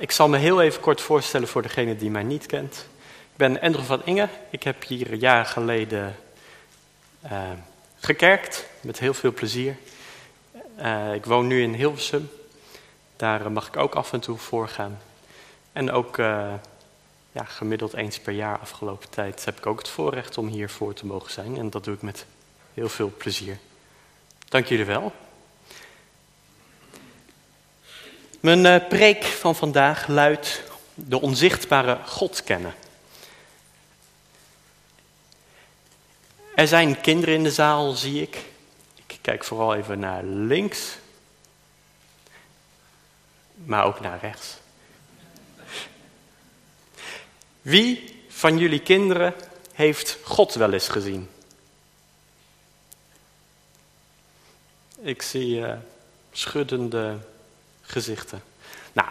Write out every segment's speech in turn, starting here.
ik zal me heel even kort voorstellen voor degene die mij niet kent. Ik ben Andrew van Inge. Ik heb hier jaren geleden uh, gekerkt, met heel veel plezier. Uh, ik woon nu in Hilversum. Daar mag ik ook af en toe voor gaan. En ook ja, gemiddeld eens per jaar afgelopen tijd heb ik ook het voorrecht om hier voor te mogen zijn. En dat doe ik met heel veel plezier. Dank jullie wel. Mijn uh, preek van vandaag luidt de onzichtbare God kennen. Er zijn kinderen in de zaal, zie ik. Ik kijk vooral even naar links, maar ook naar rechts. Wie van jullie kinderen heeft God wel eens gezien? Ik zie uh, schuddende gezichten. Nou,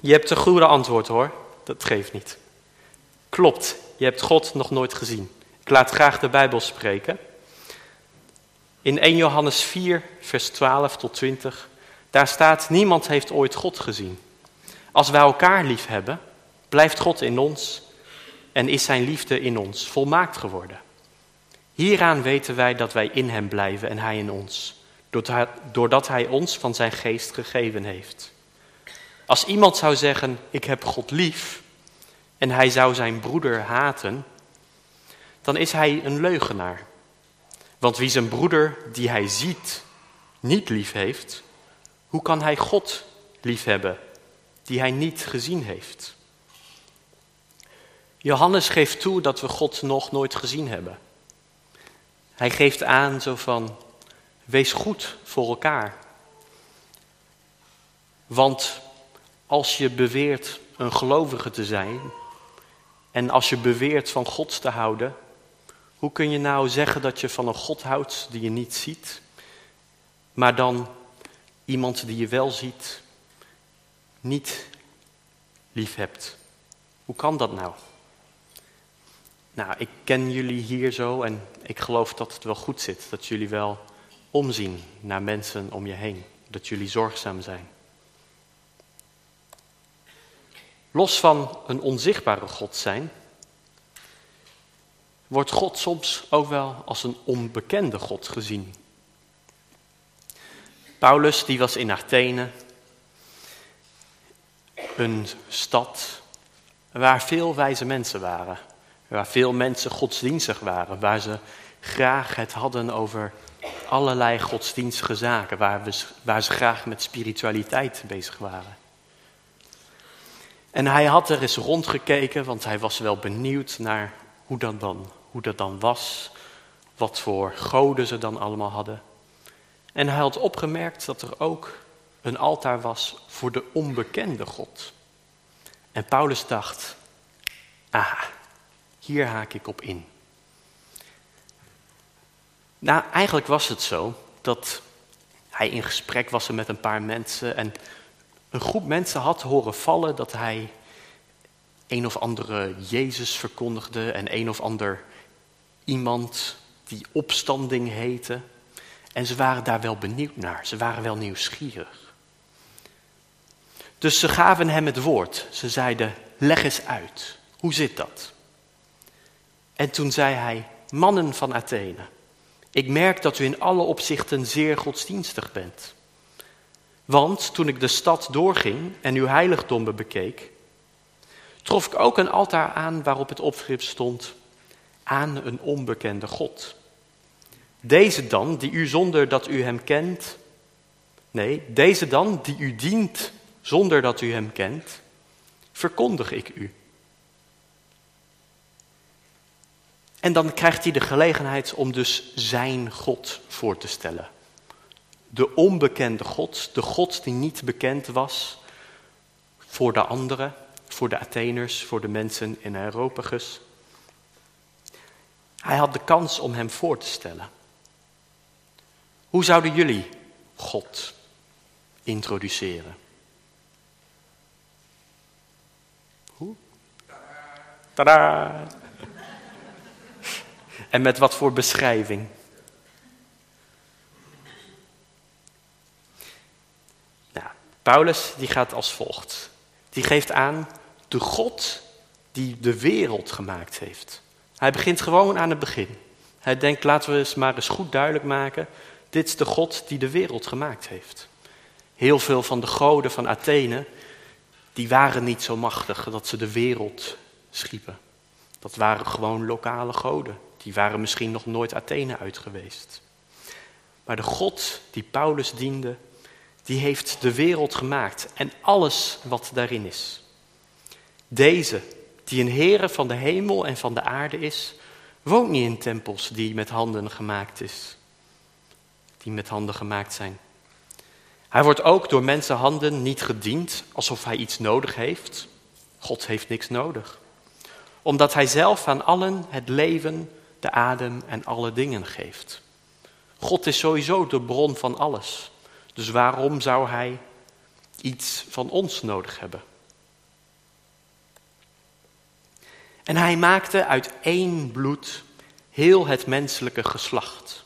je hebt een goede antwoord hoor. Dat geeft niet. Klopt, je hebt God nog nooit gezien. Ik laat graag de Bijbel spreken. In 1 Johannes 4, vers 12 tot 20, daar staat: Niemand heeft ooit God gezien. Als wij elkaar lief hebben, blijft God in ons en is zijn liefde in ons volmaakt geworden. Hieraan weten wij dat wij in hem blijven en hij in ons doordat hij ons van zijn geest gegeven heeft. Als iemand zou zeggen, ik heb God lief, en hij zou zijn broeder haten, dan is hij een leugenaar. Want wie zijn broeder, die hij ziet, niet lief heeft, hoe kan hij God lief hebben, die hij niet gezien heeft? Johannes geeft toe dat we God nog nooit gezien hebben. Hij geeft aan zo van, Wees goed voor elkaar. Want als je beweert een gelovige te zijn en als je beweert van God te houden, hoe kun je nou zeggen dat je van een God houdt die je niet ziet, maar dan iemand die je wel ziet niet lief hebt? Hoe kan dat nou? Nou, ik ken jullie hier zo en ik geloof dat het wel goed zit, dat jullie wel omzien naar mensen om je heen. Dat jullie zorgzaam zijn. Los van een onzichtbare God zijn, wordt God soms ook wel als een onbekende God gezien. Paulus die was in Athene, een stad waar veel wijze mensen waren, waar veel mensen godsdienstig waren, waar ze graag het hadden over allerlei godsdienstige zaken waar, we, waar ze graag met spiritualiteit bezig waren. En hij had er eens rondgekeken, want hij was wel benieuwd naar hoe dat dan, hoe dat dan was, wat voor goden ze dan allemaal hadden. En hij had opgemerkt dat er ook een altaar was voor de onbekende God. En Paulus dacht, aha, hier haak ik op in. Nou, eigenlijk was het zo dat hij in gesprek was met een paar mensen en een groep mensen had horen vallen dat hij een of andere Jezus verkondigde en een of ander iemand die opstanding heette. En ze waren daar wel benieuwd naar, ze waren wel nieuwsgierig. Dus ze gaven hem het woord. Ze zeiden, leg eens uit, hoe zit dat? En toen zei hij, mannen van Athene, ik merk dat u in alle opzichten zeer godsdienstig bent. Want toen ik de stad doorging en uw heiligdommen bekeek, trof ik ook een altaar aan waarop het opschrift stond aan een onbekende God. Deze dan, die u zonder dat u hem kent, nee, deze dan, die u dient zonder dat u hem kent, verkondig ik u. En dan krijgt hij de gelegenheid om dus zijn God voor te stellen. De onbekende God, de God die niet bekend was voor de anderen, voor de Atheners, voor de mensen in Areopagus. Hij had de kans om hem voor te stellen. Hoe zouden jullie God introduceren? Hoe? Tadaa! En met wat voor beschrijving? Nou, Paulus die gaat als volgt. die geeft aan de God die de wereld gemaakt heeft. Hij begint gewoon aan het begin. Hij denkt, laten we eens maar eens goed duidelijk maken, dit is de God die de wereld gemaakt heeft. Heel veel van de goden van Athene, die waren niet zo machtig dat ze de wereld schiepen. Dat waren gewoon lokale goden. Die waren misschien nog nooit Athene uit geweest. Maar de God die Paulus diende, die heeft de wereld gemaakt en alles wat daarin is. Deze, die een Heere van de hemel en van de aarde is, woont niet in tempels die met handen gemaakt is. Die met handen gemaakt zijn. Hij wordt ook door mensenhanden niet gediend alsof hij iets nodig heeft. God heeft niks nodig. Omdat hij zelf aan allen het leven, de adem en alle dingen geeft. God is sowieso de bron van alles. Dus waarom zou hij iets van ons nodig hebben? En hij maakte uit één bloed heel het menselijke geslacht,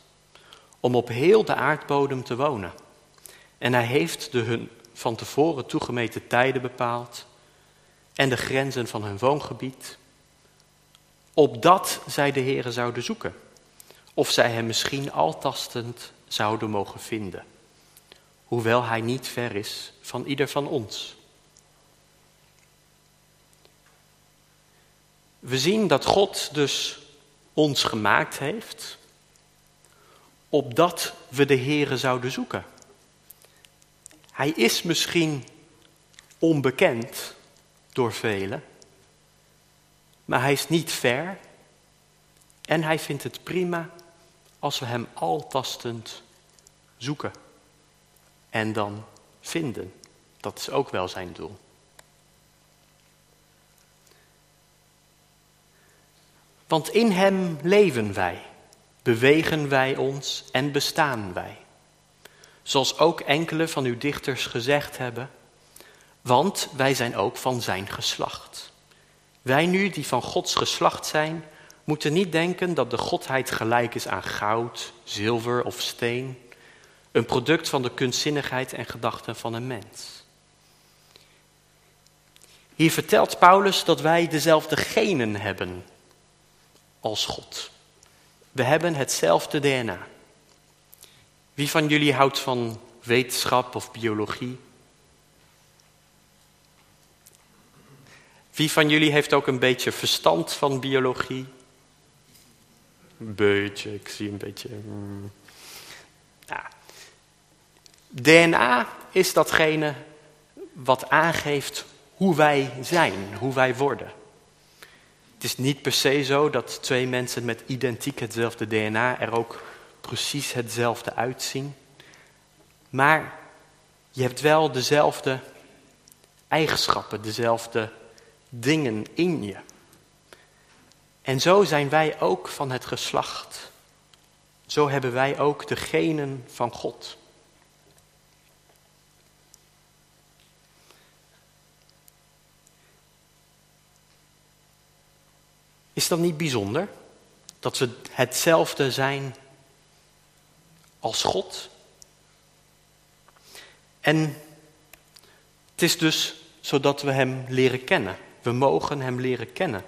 om op heel de aardbodem te wonen. En hij heeft de hun van tevoren toegemeten tijden bepaald en de grenzen van hun woongebied, opdat zij de Heere zouden zoeken, of zij hem misschien altastend zouden mogen vinden, hoewel hij niet ver is van ieder van ons. We zien dat God dus ons gemaakt heeft, opdat we de Heere zouden zoeken. Hij is misschien onbekend door velen, maar hij is niet ver en hij vindt het prima als we hem altastend zoeken en dan vinden. Dat is ook wel zijn doel. Want in Hem leven wij, bewegen wij ons en bestaan wij. Zoals ook enkele van uw dichters gezegd hebben, want wij zijn ook van Zijn geslacht. Wij nu die van Gods geslacht zijn, moeten niet denken dat de Godheid gelijk is aan goud, zilver of steen, een product van de kunstzinnigheid en gedachten van een mens. Hier vertelt Paulus dat wij dezelfde genen hebben als God. We hebben hetzelfde DNA. Wie van jullie houdt van wetenschap of biologie? Wie van jullie heeft ook een beetje verstand van biologie? Een beetje, ik zie een beetje. Hmm. DNA is datgene wat aangeeft hoe wij zijn, hoe wij worden. Het is niet per se zo dat twee mensen met identiek hetzelfde DNA er ook precies hetzelfde uitzien. Maar je hebt wel dezelfde eigenschappen, dezelfde dingen in je. En zo zijn wij ook van het geslacht. Zo hebben wij ook de genen van God. Is dat niet bijzonder? Dat we hetzelfde zijn als God? En het is dus zodat we Hem leren kennen. We mogen Hem leren kennen.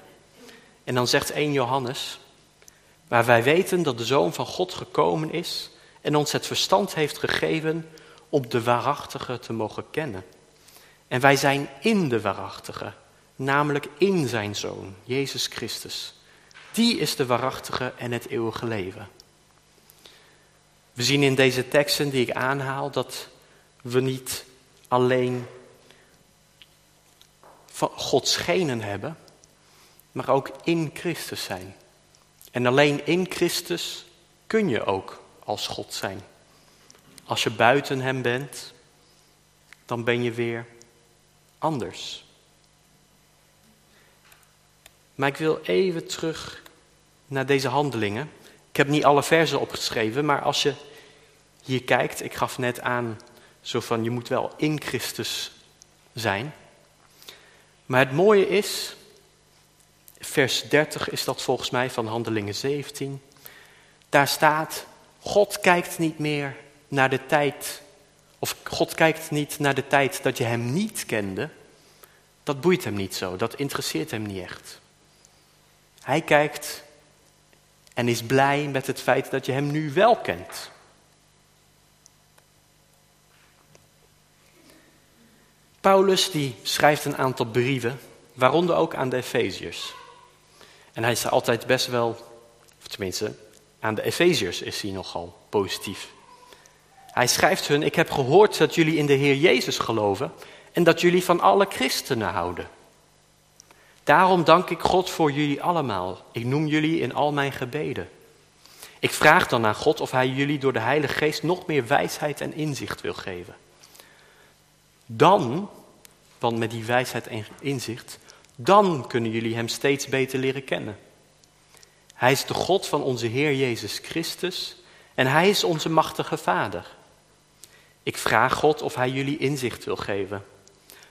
En dan zegt 1 Johannes, waar wij weten dat de Zoon van God gekomen is en ons het verstand heeft gegeven om de waarachtige te mogen kennen. En wij zijn in de waarachtige, namelijk in zijn Zoon, Jezus Christus. Die is de waarachtige en het eeuwige leven. We zien in deze teksten die ik aanhaal dat we niet alleen van Gods genen hebben, maar ook in Christus zijn. En alleen in Christus kun je ook als God zijn. Als je buiten Hem bent, dan ben je weer anders. Maar ik wil even terug naar deze handelingen. Ik heb niet alle versen opgeschreven, maar als je hier kijkt, ik gaf net aan, zo van je moet wel in Christus zijn. Maar het mooie is, vers 30 is dat volgens mij van Handelingen 17. Daar staat, God kijkt niet meer naar de tijd, of God kijkt niet naar de tijd dat je hem niet kende, dat boeit hem niet zo, dat interesseert hem niet echt. Hij kijkt en is blij met het feit dat je hem nu wel kent. Paulus die schrijft een aantal brieven, waaronder ook aan de Efeziërs. En hij is altijd best wel, of tenminste, aan de Efeziërs is hij nogal positief. Hij schrijft hun, ik heb gehoord dat jullie in de Heer Jezus geloven en dat jullie van alle christenen houden. Daarom dank ik God voor jullie allemaal. Ik noem jullie in al mijn gebeden. Ik vraag dan aan God of Hij jullie door de Heilige Geest nog meer wijsheid en inzicht wil geven. Dan, want met die wijsheid en inzicht, dan kunnen jullie Hem steeds beter leren kennen. Hij is de God van onze Heer Jezus Christus en Hij is onze machtige Vader. Ik vraag God of Hij jullie inzicht wil geven.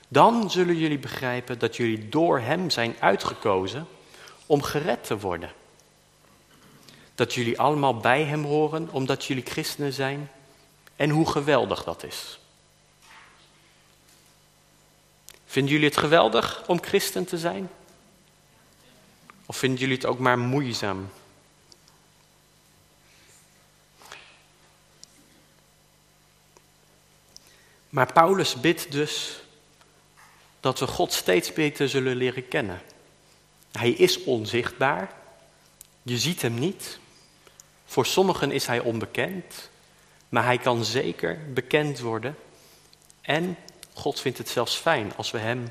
Dan zullen jullie begrijpen dat jullie door Hem zijn uitgekozen om gered te worden. Dat jullie allemaal bij Hem horen omdat jullie christenen zijn en hoe geweldig dat is. Vinden jullie het geweldig om christen te zijn? Of vinden jullie het ook maar moeizaam? Maar Paulus bidt dus dat we God steeds beter zullen leren kennen. Hij is onzichtbaar, je ziet hem niet. Voor sommigen is hij onbekend, maar hij kan zeker bekend worden. En God vindt het zelfs fijn als we hem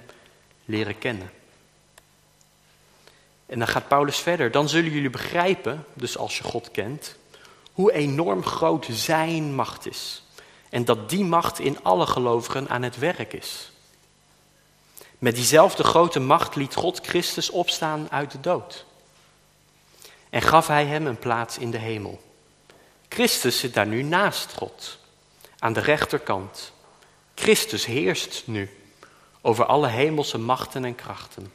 leren kennen. En dan gaat Paulus verder. Dan zullen jullie begrijpen, dus als je God kent, hoe enorm groot zijn macht is. En dat die macht in alle gelovigen aan het werk is. Met diezelfde grote macht liet God Christus opstaan uit de dood. En gaf hij hem een plaats in de hemel. Christus zit daar nu naast God, aan de rechterkant. Christus heerst nu over alle hemelse machten en krachten.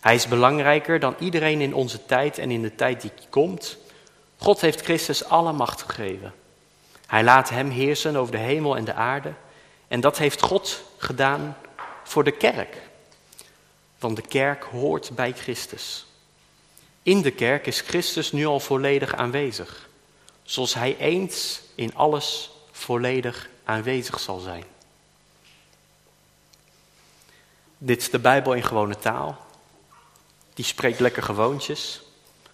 Hij is belangrijker dan iedereen in onze tijd en in de tijd die komt. God heeft Christus alle macht gegeven. Hij laat hem heersen over de hemel en de aarde. En dat heeft God gedaan voor de kerk. Want de kerk hoort bij Christus. In de kerk is Christus nu al volledig aanwezig. Zoals hij eens in alles volledig aanwezig zal zijn. Dit is de Bijbel in gewone taal. Die spreekt lekker gewoontjes.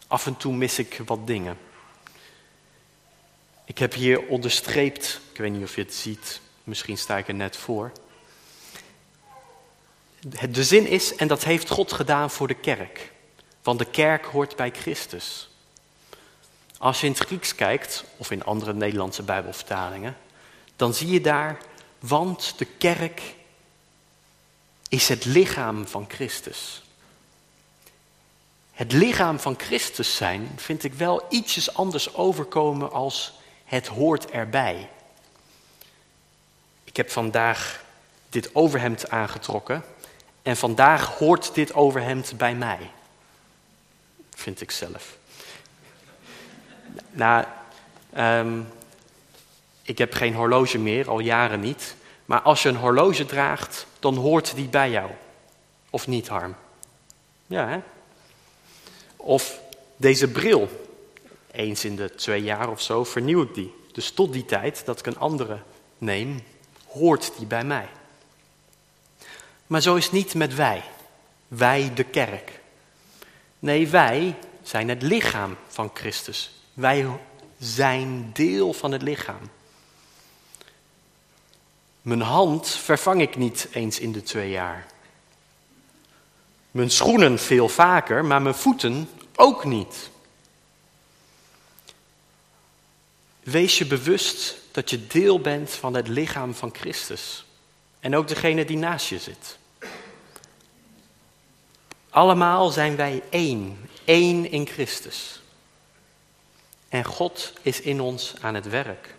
Af en toe mis ik wat dingen. Ik heb hier onderstreept, ik weet niet of je het ziet, misschien sta ik er net voor. De zin is, en dat heeft God gedaan voor de kerk. Want de kerk hoort bij Christus. Als je in het Grieks kijkt, of in andere Nederlandse Bijbelvertalingen, dan zie je daar, want de kerk is het lichaam van Christus. Het lichaam van Christus zijn vind ik wel ietsjes anders overkomen als het hoort erbij. Ik heb vandaag dit overhemd aangetrokken en vandaag hoort dit overhemd bij mij. Vind ik zelf. Nou, ik heb geen horloge meer, al jaren niet. Maar als je een horloge draagt, dan hoort die bij jou. Of niet, Harm? Ja, hè? Of deze bril. Eens in de twee jaar of zo vernieuw ik die. Dus tot die tijd dat ik een andere neem, hoort die bij mij. Maar zo is het niet met wij. Wij de kerk. Nee, wij zijn het lichaam van Christus. Wij zijn deel van het lichaam. Mijn hand vervang ik niet eens in de twee jaar. Mijn schoenen veel vaker, maar mijn voeten ook niet. Wees je bewust dat je deel bent van het lichaam van Christus. En ook degene die naast je zit. Allemaal zijn wij één, één in Christus. En God is in ons aan het werk.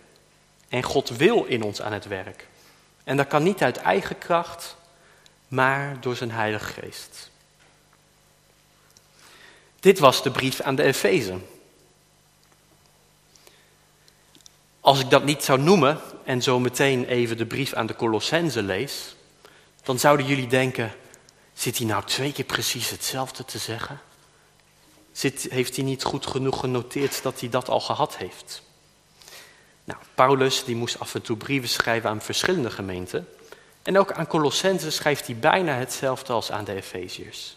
En God wil in ons aan het werk. En dat kan niet uit eigen kracht, maar door zijn Heilige Geest. Dit was de brief aan de Efezen. Als ik dat niet zou noemen en zo meteen even de brief aan de Colossense lees, dan zouden jullie denken, Zit hij nou twee keer precies hetzelfde te zeggen? Zit, heeft hij niet goed genoeg genoteerd dat hij dat al gehad heeft? Nou, Paulus die moest af en toe brieven schrijven aan verschillende gemeenten. En ook aan Colossense schrijft hij bijna hetzelfde als aan de Efeziërs.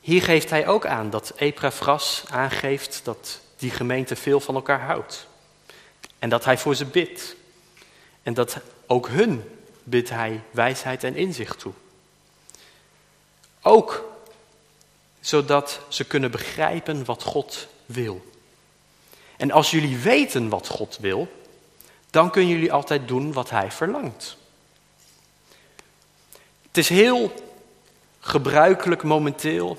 Hier geeft hij ook aan dat Epaphras aangeeft dat die gemeente veel van elkaar houdt. En dat hij voor ze bidt. En dat ook hun bidt hij wijsheid en inzicht toe. Ook zodat ze kunnen begrijpen wat God wil. En als jullie weten wat God wil, dan kunnen jullie altijd doen wat Hij verlangt. Het is heel gebruikelijk momenteel,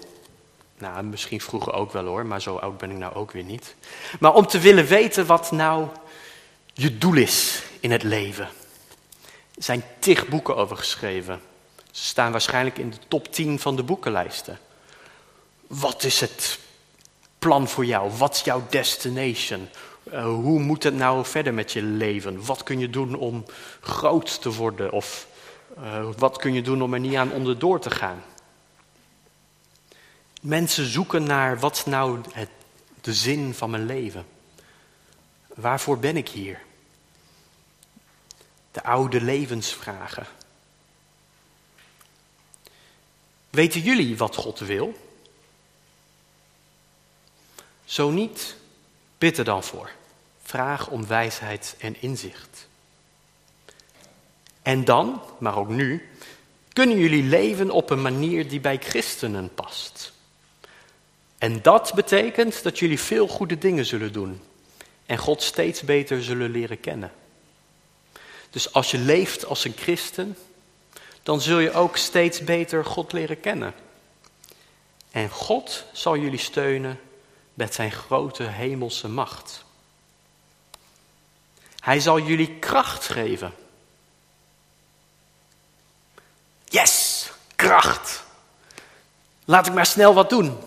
nou misschien vroeger ook wel hoor, maar zo oud ben ik nou ook weer niet. Maar om te willen weten wat nou je doel is in het leven. Er zijn tig boeken over geschreven. Ze staan waarschijnlijk in de top 10 van de boekenlijsten. Wat is het plan voor jou? Wat is jouw destination? Uh, hoe moet het nou verder met je leven? Wat kun je doen om groot te worden? Of uh, wat kun je doen om er niet aan onderdoor te gaan? Mensen zoeken naar wat nou het, de zin van mijn leven? Waarvoor ben ik hier? De oude levensvragen. Weten jullie wat God wil? Zo niet, bid er dan voor. Vraag om wijsheid en inzicht. En dan, maar ook nu, kunnen jullie leven op een manier die bij christenen past. En dat betekent dat jullie veel goede dingen zullen doen en God steeds beter zullen leren kennen. Dus als je leeft als een christen, dan zul je ook steeds beter God leren kennen. En God zal jullie steunen met zijn grote hemelse macht. Hij zal jullie kracht geven. Yes, kracht. Laat ik maar snel wat doen.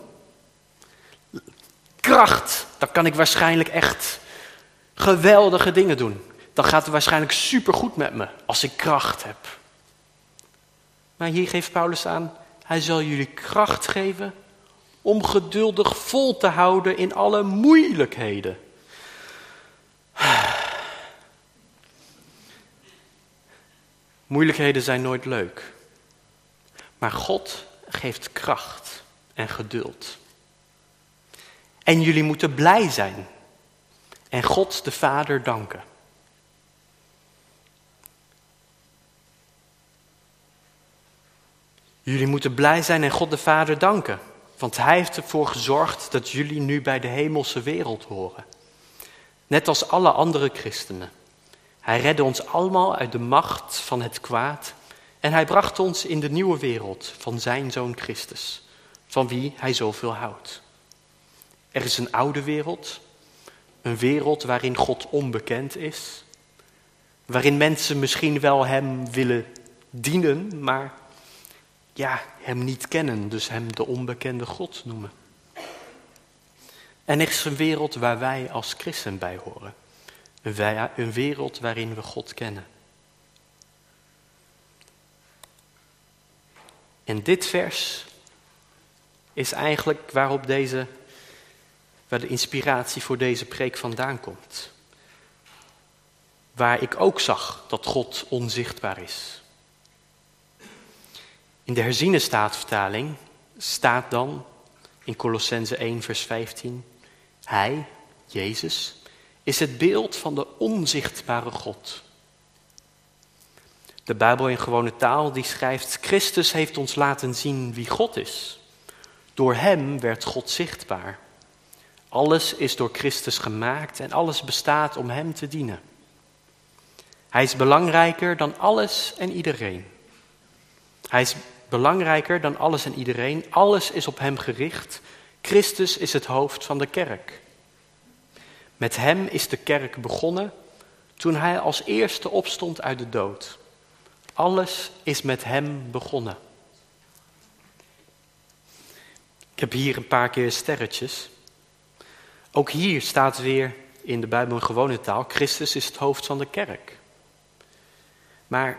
Kracht, dan kan ik waarschijnlijk echt geweldige dingen doen. Dan gaat het waarschijnlijk supergoed met me als ik kracht heb. Maar hier geeft Paulus aan, hij zal jullie kracht geven om geduldig vol te houden in alle moeilijkheden. Moeilijkheden zijn nooit leuk. Maar God geeft kracht en geduld. En jullie moeten blij zijn en God de Vader danken. Jullie moeten blij zijn en God de Vader danken. Want Hij heeft ervoor gezorgd dat jullie nu bij de hemelse wereld horen. Net als alle andere christenen. Hij redde ons allemaal uit de macht van het kwaad. En Hij bracht ons in de nieuwe wereld van Zijn Zoon Christus. Van wie Hij zoveel houdt. Er is een oude wereld. Een wereld waarin God onbekend is. Waarin mensen misschien wel Hem willen dienen, maar ja, hem niet kennen, dus hem de onbekende God noemen. En er is een wereld waar wij als christen bij horen. Een wereld waarin we God kennen. En dit vers is eigenlijk waarop deze, waar de inspiratie voor deze preek vandaan komt. Waar ik ook zag dat God onzichtbaar is. In de herziene staatsvertaling staat dan in Colossense 1 vers 15, Hij, Jezus, is het beeld van de onzichtbare God. De Bijbel in gewone taal die schrijft, Christus heeft ons laten zien wie God is. Door Hem werd God zichtbaar. Alles is door Christus gemaakt en alles bestaat om Hem te dienen. Hij is belangrijker dan alles en iedereen. Hij is belangrijker dan alles en iedereen. Alles is op Hem gericht. Christus is het hoofd van de kerk. Met Hem is de kerk begonnen toen Hij als eerste opstond uit de dood. Alles is met Hem begonnen. Ik heb hier een paar keer sterretjes. Ook hier staat weer in de Bijbel gewone taal: Christus is het hoofd van de kerk. Maar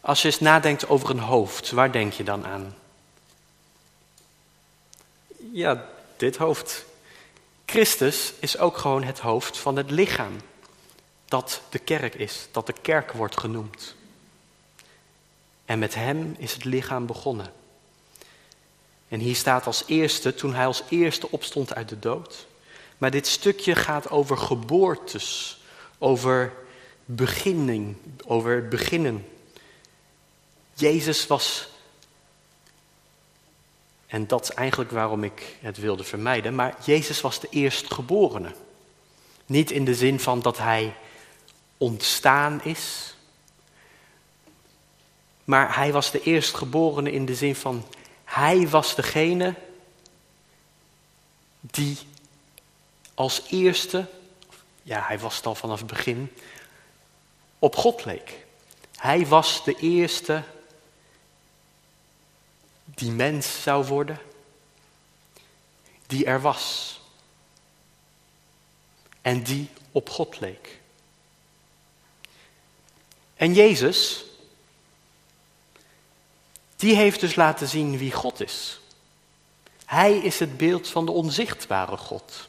Als je eens nadenkt over een hoofd, waar denk je dan aan? Ja, dit hoofd. Christus is ook gewoon het hoofd van het lichaam dat de kerk is, dat de kerk wordt genoemd. En met hem is het lichaam begonnen. En hier staat als eerste, toen hij als eerste opstond uit de dood. Maar dit stukje gaat over geboortes, over beginning, over beginnen. Jezus was, en dat is eigenlijk waarom ik het wilde vermijden, maar Jezus was de eerstgeborene. Niet in de zin van dat hij ontstaan is, maar hij was de eerstgeborene in de zin van hij was degene die als eerste, ja hij was het al vanaf het begin, op God leek. Hij was de eerste die mens zou worden, die er was en die op God leek. En Jezus, die heeft dus laten zien wie God is. Hij is het beeld van de onzichtbare God.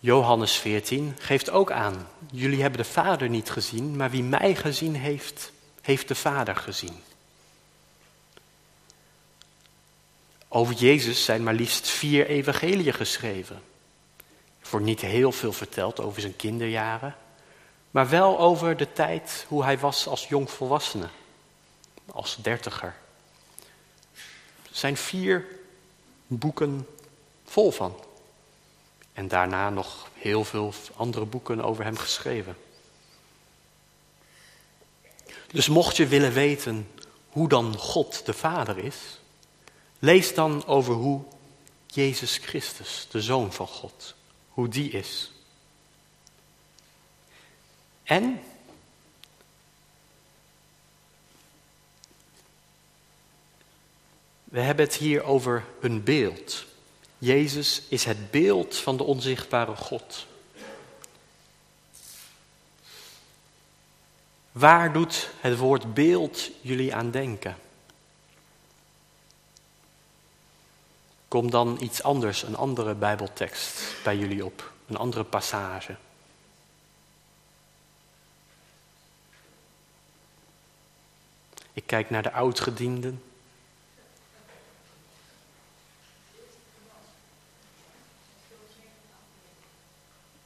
Johannes 14 geeft ook aan, jullie hebben de Vader niet gezien, maar wie mij gezien heeft, heeft de Vader gezien. Over Jezus zijn maar liefst vier evangeliën geschreven. Er wordt niet heel veel verteld over zijn kinderjaren, maar wel over de tijd hoe hij was als jongvolwassene, als dertiger. Er zijn vier boeken vol van. En daarna nog heel veel andere boeken over hem geschreven. Dus mocht je willen weten hoe dan God de Vader is, lees dan over hoe Jezus Christus, de Zoon van God, hoe die is. En we hebben het hier over een beeld. Jezus is het beeld van de onzichtbare God. Waar doet het woord beeld jullie aan denken? Kom dan iets anders, een andere Bijbeltekst bij jullie op, een andere passage. Ik kijk naar de oudgedienden.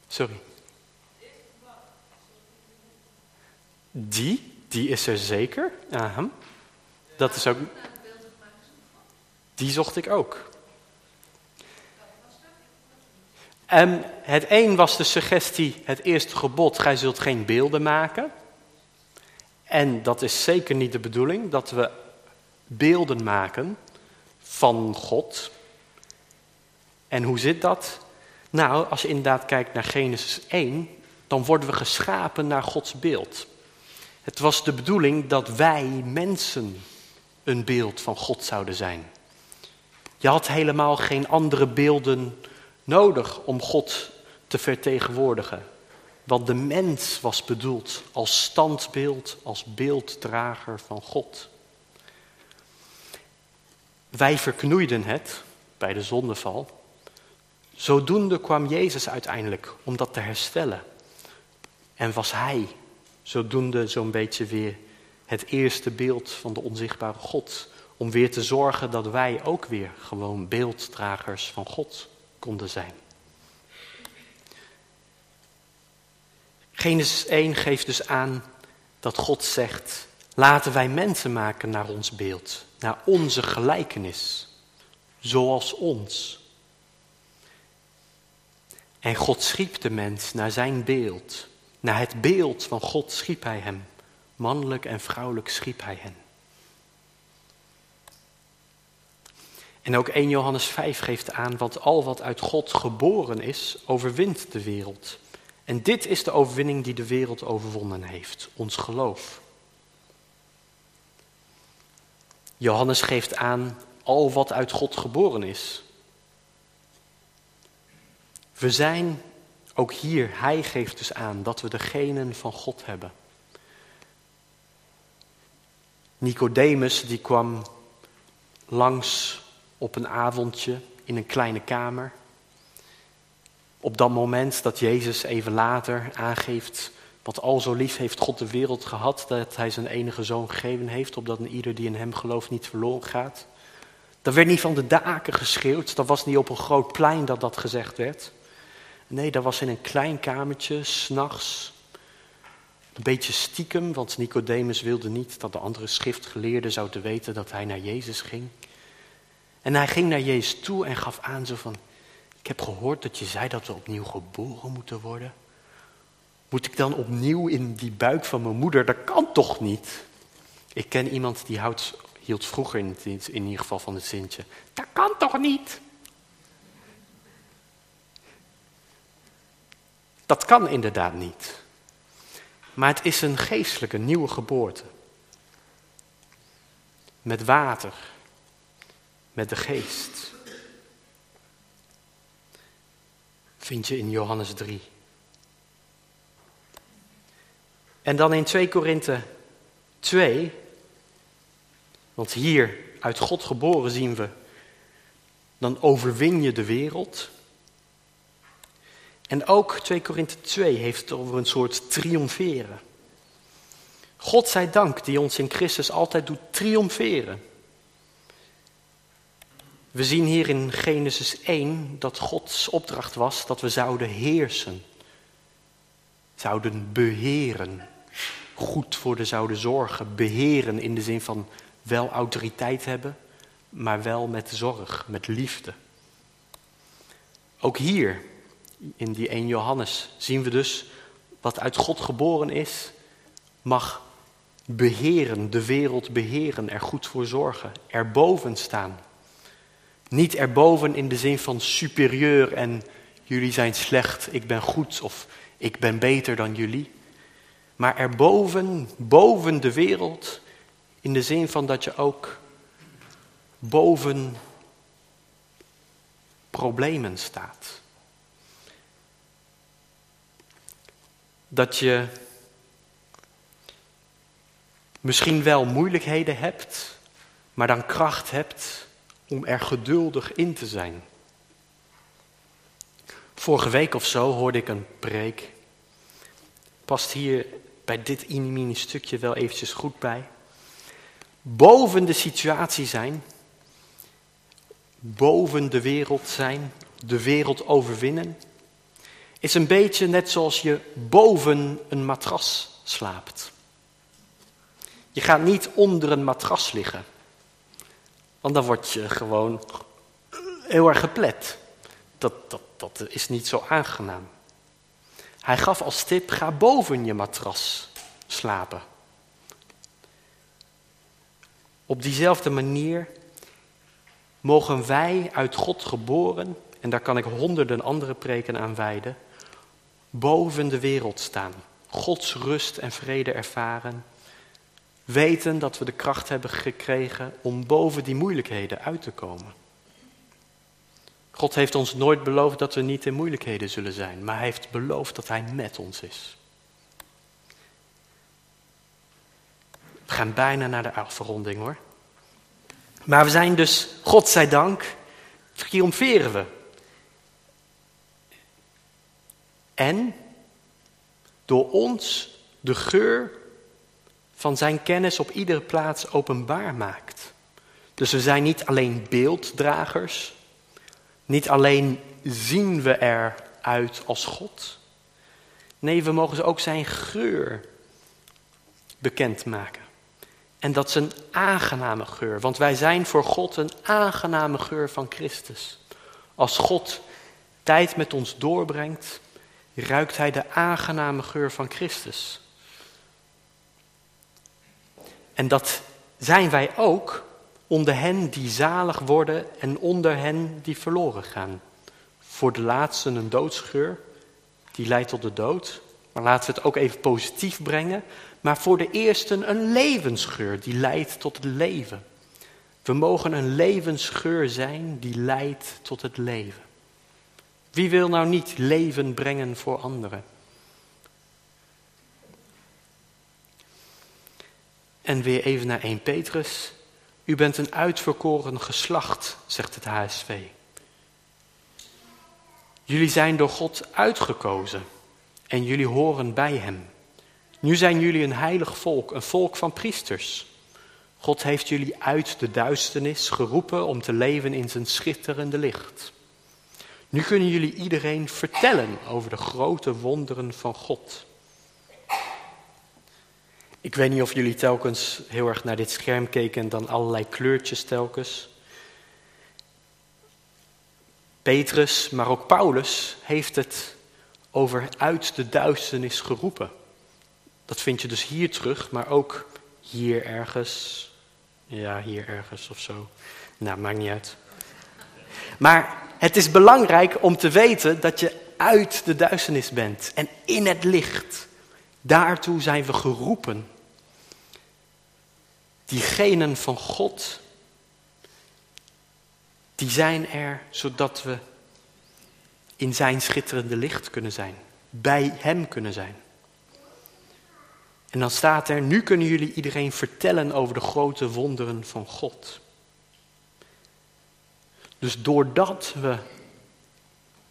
Sorry. Die, die is er zeker. Dat is ook. Die zocht ik ook. En het een was de suggestie, het eerste gebod, gij zult geen beelden maken. En dat is zeker niet de bedoeling, dat we beelden maken van God. En hoe zit dat? Nou, als je inderdaad kijkt naar Genesis 1, dan worden we geschapen naar Gods beeld. Het was de bedoeling dat wij mensen een beeld van God zouden zijn. Je had helemaal geen andere beelden nodig om God te vertegenwoordigen. Want de mens was bedoeld als standbeeld, als beelddrager van God. Wij verknoeiden het bij de zondeval. Zodoende kwam Jezus uiteindelijk om dat te herstellen. En was Hij zodoende zo'n beetje weer het eerste beeld van de onzichtbare God. Om weer te zorgen dat wij ook weer gewoon beelddragers van God konden zijn. Genesis 1 geeft dus aan dat God zegt: laten wij mensen maken naar ons beeld, naar onze gelijkenis, zoals ons. En God schiep de mens naar zijn beeld. Naar het beeld van God schiep hij hem. Mannelijk en vrouwelijk schiep hij hen. En ook 1 Johannes 5 geeft aan, want al wat uit God geboren is, overwint de wereld. En dit is de overwinning die de wereld overwonnen heeft, ons geloof. Johannes geeft aan, al wat uit God geboren is. We zijn ook hier, hij geeft dus aan dat we de genen van God hebben. Nicodemus die kwam langs op een avondje in een kleine kamer. Op dat moment dat Jezus even later aangeeft, wat al zo lief heeft God de wereld gehad, dat hij zijn enige zoon gegeven heeft, opdat een ieder die in hem gelooft niet verloren gaat. Dat werd niet van de daken geschreeuwd, dat was niet op een groot plein dat dat gezegd werd. Nee, dat was in een klein kamertje, s'nachts, een beetje stiekem, want Nicodemus wilde niet dat de andere schriftgeleerden zouden weten dat hij naar Jezus ging. En hij ging naar Jezus toe en gaf aan zo van, ik heb gehoord dat je zei dat we opnieuw geboren moeten worden. Moet ik dan opnieuw in die buik van mijn moeder? Dat kan toch niet? Ik ken iemand die hield vroeger in, in ieder geval van het zintje. Dat kan toch niet? Dat kan inderdaad niet. Maar het is een geestelijke nieuwe geboorte. Met water. Met de geest. Vind je in Johannes 3. En dan in 2 Korinthe 2. Want hier uit God geboren zien we. Dan overwin je de wereld. En ook 2 Korinthe 2 heeft het over een soort triomferen. God zij dank die ons in Christus altijd doet triomferen. We zien hier in Genesis 1 dat Gods opdracht was dat we zouden heersen. Zouden beheren. Goed voor de zouden zorgen. Beheren in de zin van wel autoriteit hebben, maar wel met zorg, met liefde. Ook hier in die 1 Johannes zien we dus wat uit God geboren is, mag beheren, de wereld beheren, er goed voor zorgen, erboven staan. Niet erboven in de zin van superieur en jullie zijn slecht, ik ben goed of ik ben beter dan jullie. Maar erboven, boven de wereld, in de zin van dat je ook boven problemen staat. dat je misschien wel moeilijkheden hebt, maar dan kracht hebt om er geduldig in te zijn. Vorige week of zo hoorde ik een preek. Past hier bij dit mini stukje wel eventjes goed bij. Boven de situatie zijn, boven de wereld zijn, de wereld overwinnen is een beetje net zoals je boven een matras slaapt. Je gaat niet onder een matras liggen, want dan word je gewoon heel erg geplet. Dat, dat, dat is niet zo aangenaam. Hij gaf als tip: ga boven je matras slapen. Op diezelfde manier mogen wij uit God geboren, en daar kan ik honderden andere preken aan wijden, boven de wereld staan. Gods rust en vrede ervaren. Weten dat we de kracht hebben gekregen om boven die moeilijkheden uit te komen. God heeft ons nooit beloofd dat we niet in moeilijkheden zullen zijn, maar hij heeft beloofd dat hij met ons is. We gaan bijna naar de afronding hoor. Maar we zijn dus, God zij dank, triomferen we En door ons de geur van zijn kennis op iedere plaats openbaar maakt. Dus we zijn niet alleen beelddragers, niet alleen zien we eruit als God. Nee, we mogen ook zijn geur bekendmaken. En dat is een aangename geur, want wij zijn voor God een aangename geur van Christus. Als God tijd met ons doorbrengt, ruikt hij de aangename geur van Christus. En dat zijn wij ook onder hen die zalig worden en onder hen die verloren gaan. Voor de laatste een doodsgeur, die leidt tot de dood. Maar laten we het ook even positief brengen. Maar voor de eerste een levensgeur, die leidt tot het leven. We mogen een levensgeur zijn die leidt tot het leven. Wie wil nou niet leven brengen voor anderen? En weer even naar 1 Petrus. U bent een uitverkoren geslacht, zegt het HSV. Jullie zijn door God uitgekozen en jullie horen bij Hem. Nu zijn jullie een heilig volk, een volk van priesters. God heeft jullie uit de duisternis geroepen om te leven in zijn schitterende licht. Nu kunnen jullie iedereen vertellen over de grote wonderen van God. Ik weet niet of jullie telkens heel erg naar dit scherm keken en dan allerlei kleurtjes telkens. Petrus, maar ook Paulus heeft het over uit de duisternis geroepen. Dat vind je dus hier terug, maar ook hier ergens. Ja, hier ergens of zo. Nou, maakt niet uit. Maar het is belangrijk om te weten dat je uit de duisternis bent en in het licht. Daartoe zijn we geroepen. Diegenen van God, die zijn er zodat we in zijn schitterende licht kunnen zijn. Bij hem kunnen zijn. En dan staat er, nu kunnen jullie iedereen vertellen over de grote wonderen van God. Dus doordat we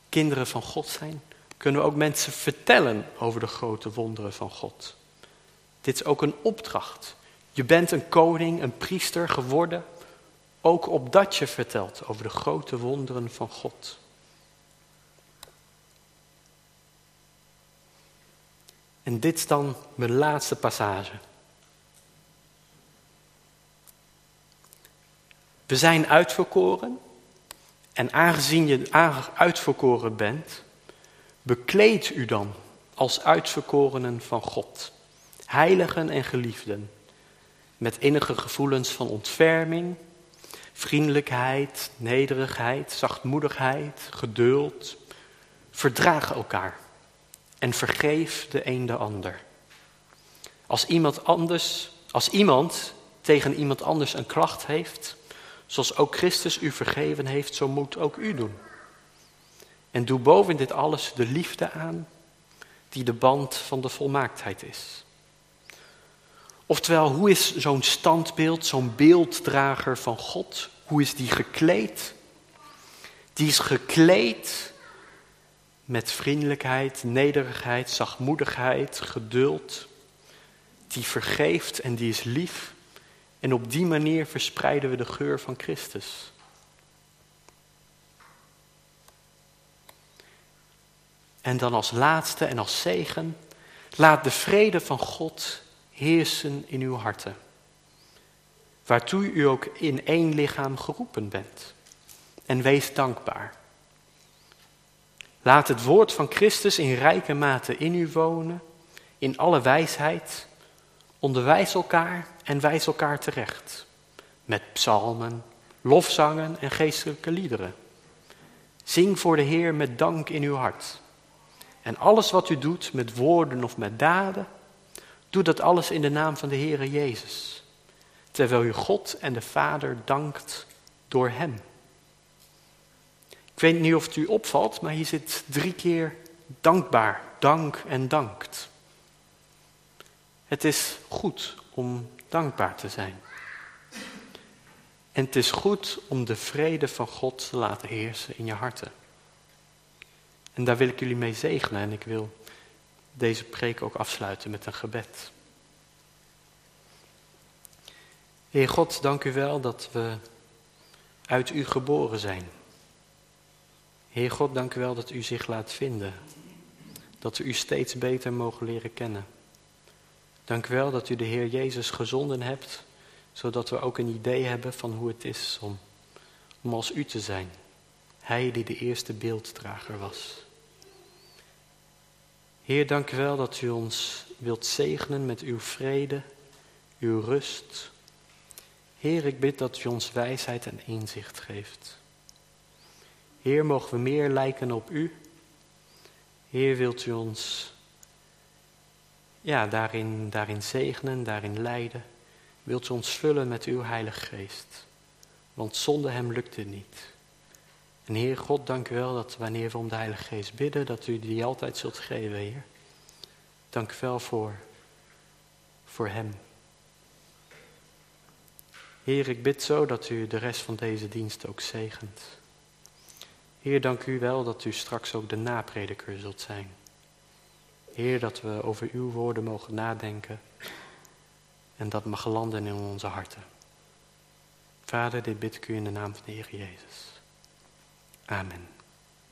kinderen van God zijn, kunnen we ook mensen vertellen over de grote wonderen van God. Dit is ook een opdracht. Je bent een koning, een priester geworden, ook opdat je vertelt over de grote wonderen van God. En dit is dan mijn laatste passage. We zijn uitverkoren. En aangezien je uitverkoren bent, bekleed u dan als uitverkorenen van God, heiligen en geliefden, met innige gevoelens van ontferming, vriendelijkheid, nederigheid, zachtmoedigheid, geduld. Verdraag elkaar en vergeef de een de ander. Als iemand anders, als iemand tegen iemand anders een klacht heeft, zoals ook Christus u vergeven heeft, zo moet ook u doen. En doe boven dit alles de liefde aan, die de band van de volmaaktheid is. Oftewel, hoe is zo'n standbeeld, zo'n beelddrager van God, hoe is die gekleed? Die is gekleed met vriendelijkheid, nederigheid, zachtmoedigheid, geduld. Die vergeeft en die is lief. En op die manier verspreiden we de geur van Christus. En dan als laatste en als zegen, laat de vrede van God heersen in uw harten. Waartoe u ook in één lichaam geroepen bent. En wees dankbaar. Laat het woord van Christus in rijke mate in u wonen, in alle wijsheid. Onderwijs elkaar en wijs elkaar terecht. Met psalmen, lofzangen en geestelijke liederen. Zing voor de Heer met dank in uw hart. En alles wat u doet met woorden of met daden, doe dat alles in de naam van de Heere Jezus. Terwijl u God en de Vader dankt door Hem. Ik weet niet of het u opvalt, maar hier zit drie keer dankbaar, dank en dankt. Het is goed om dankbaar te zijn. En het is goed om de vrede van God te laten heersen in je harten. En daar wil ik jullie mee zegenen en ik wil deze preek ook afsluiten met een gebed. Heer God, dank u wel dat we uit u geboren zijn. Heer God, dank u wel dat u zich laat vinden. Dat we u steeds beter mogen leren kennen. Dank u wel dat u de Heer Jezus gezonden hebt, zodat we ook een idee hebben van hoe het is om, om als u te zijn. Hij die de eerste beelddrager was. Heer, dank u wel dat u ons wilt zegenen met uw vrede, uw rust. Heer, ik bid dat u ons wijsheid en inzicht geeft. Heer, mogen we meer lijken op u. Heer, wilt u ons ja, daarin, daarin zegenen, daarin leiden. Wilt u ons vullen met uw Heilige Geest. Want zonder hem lukt het niet. En Heer God, dank u wel dat wanneer we om de Heilige Geest bidden, dat u die altijd zult geven, Heer. Dank u wel voor, voor hem. Heer, ik bid zo dat u de rest van deze dienst ook zegent. Heer, dank u wel dat u straks ook de naprediker zult zijn. Heer, dat we over uw woorden mogen nadenken en dat mag landen in onze harten. Vader, dit bid ik u in de naam van de Heer Jezus. Amen.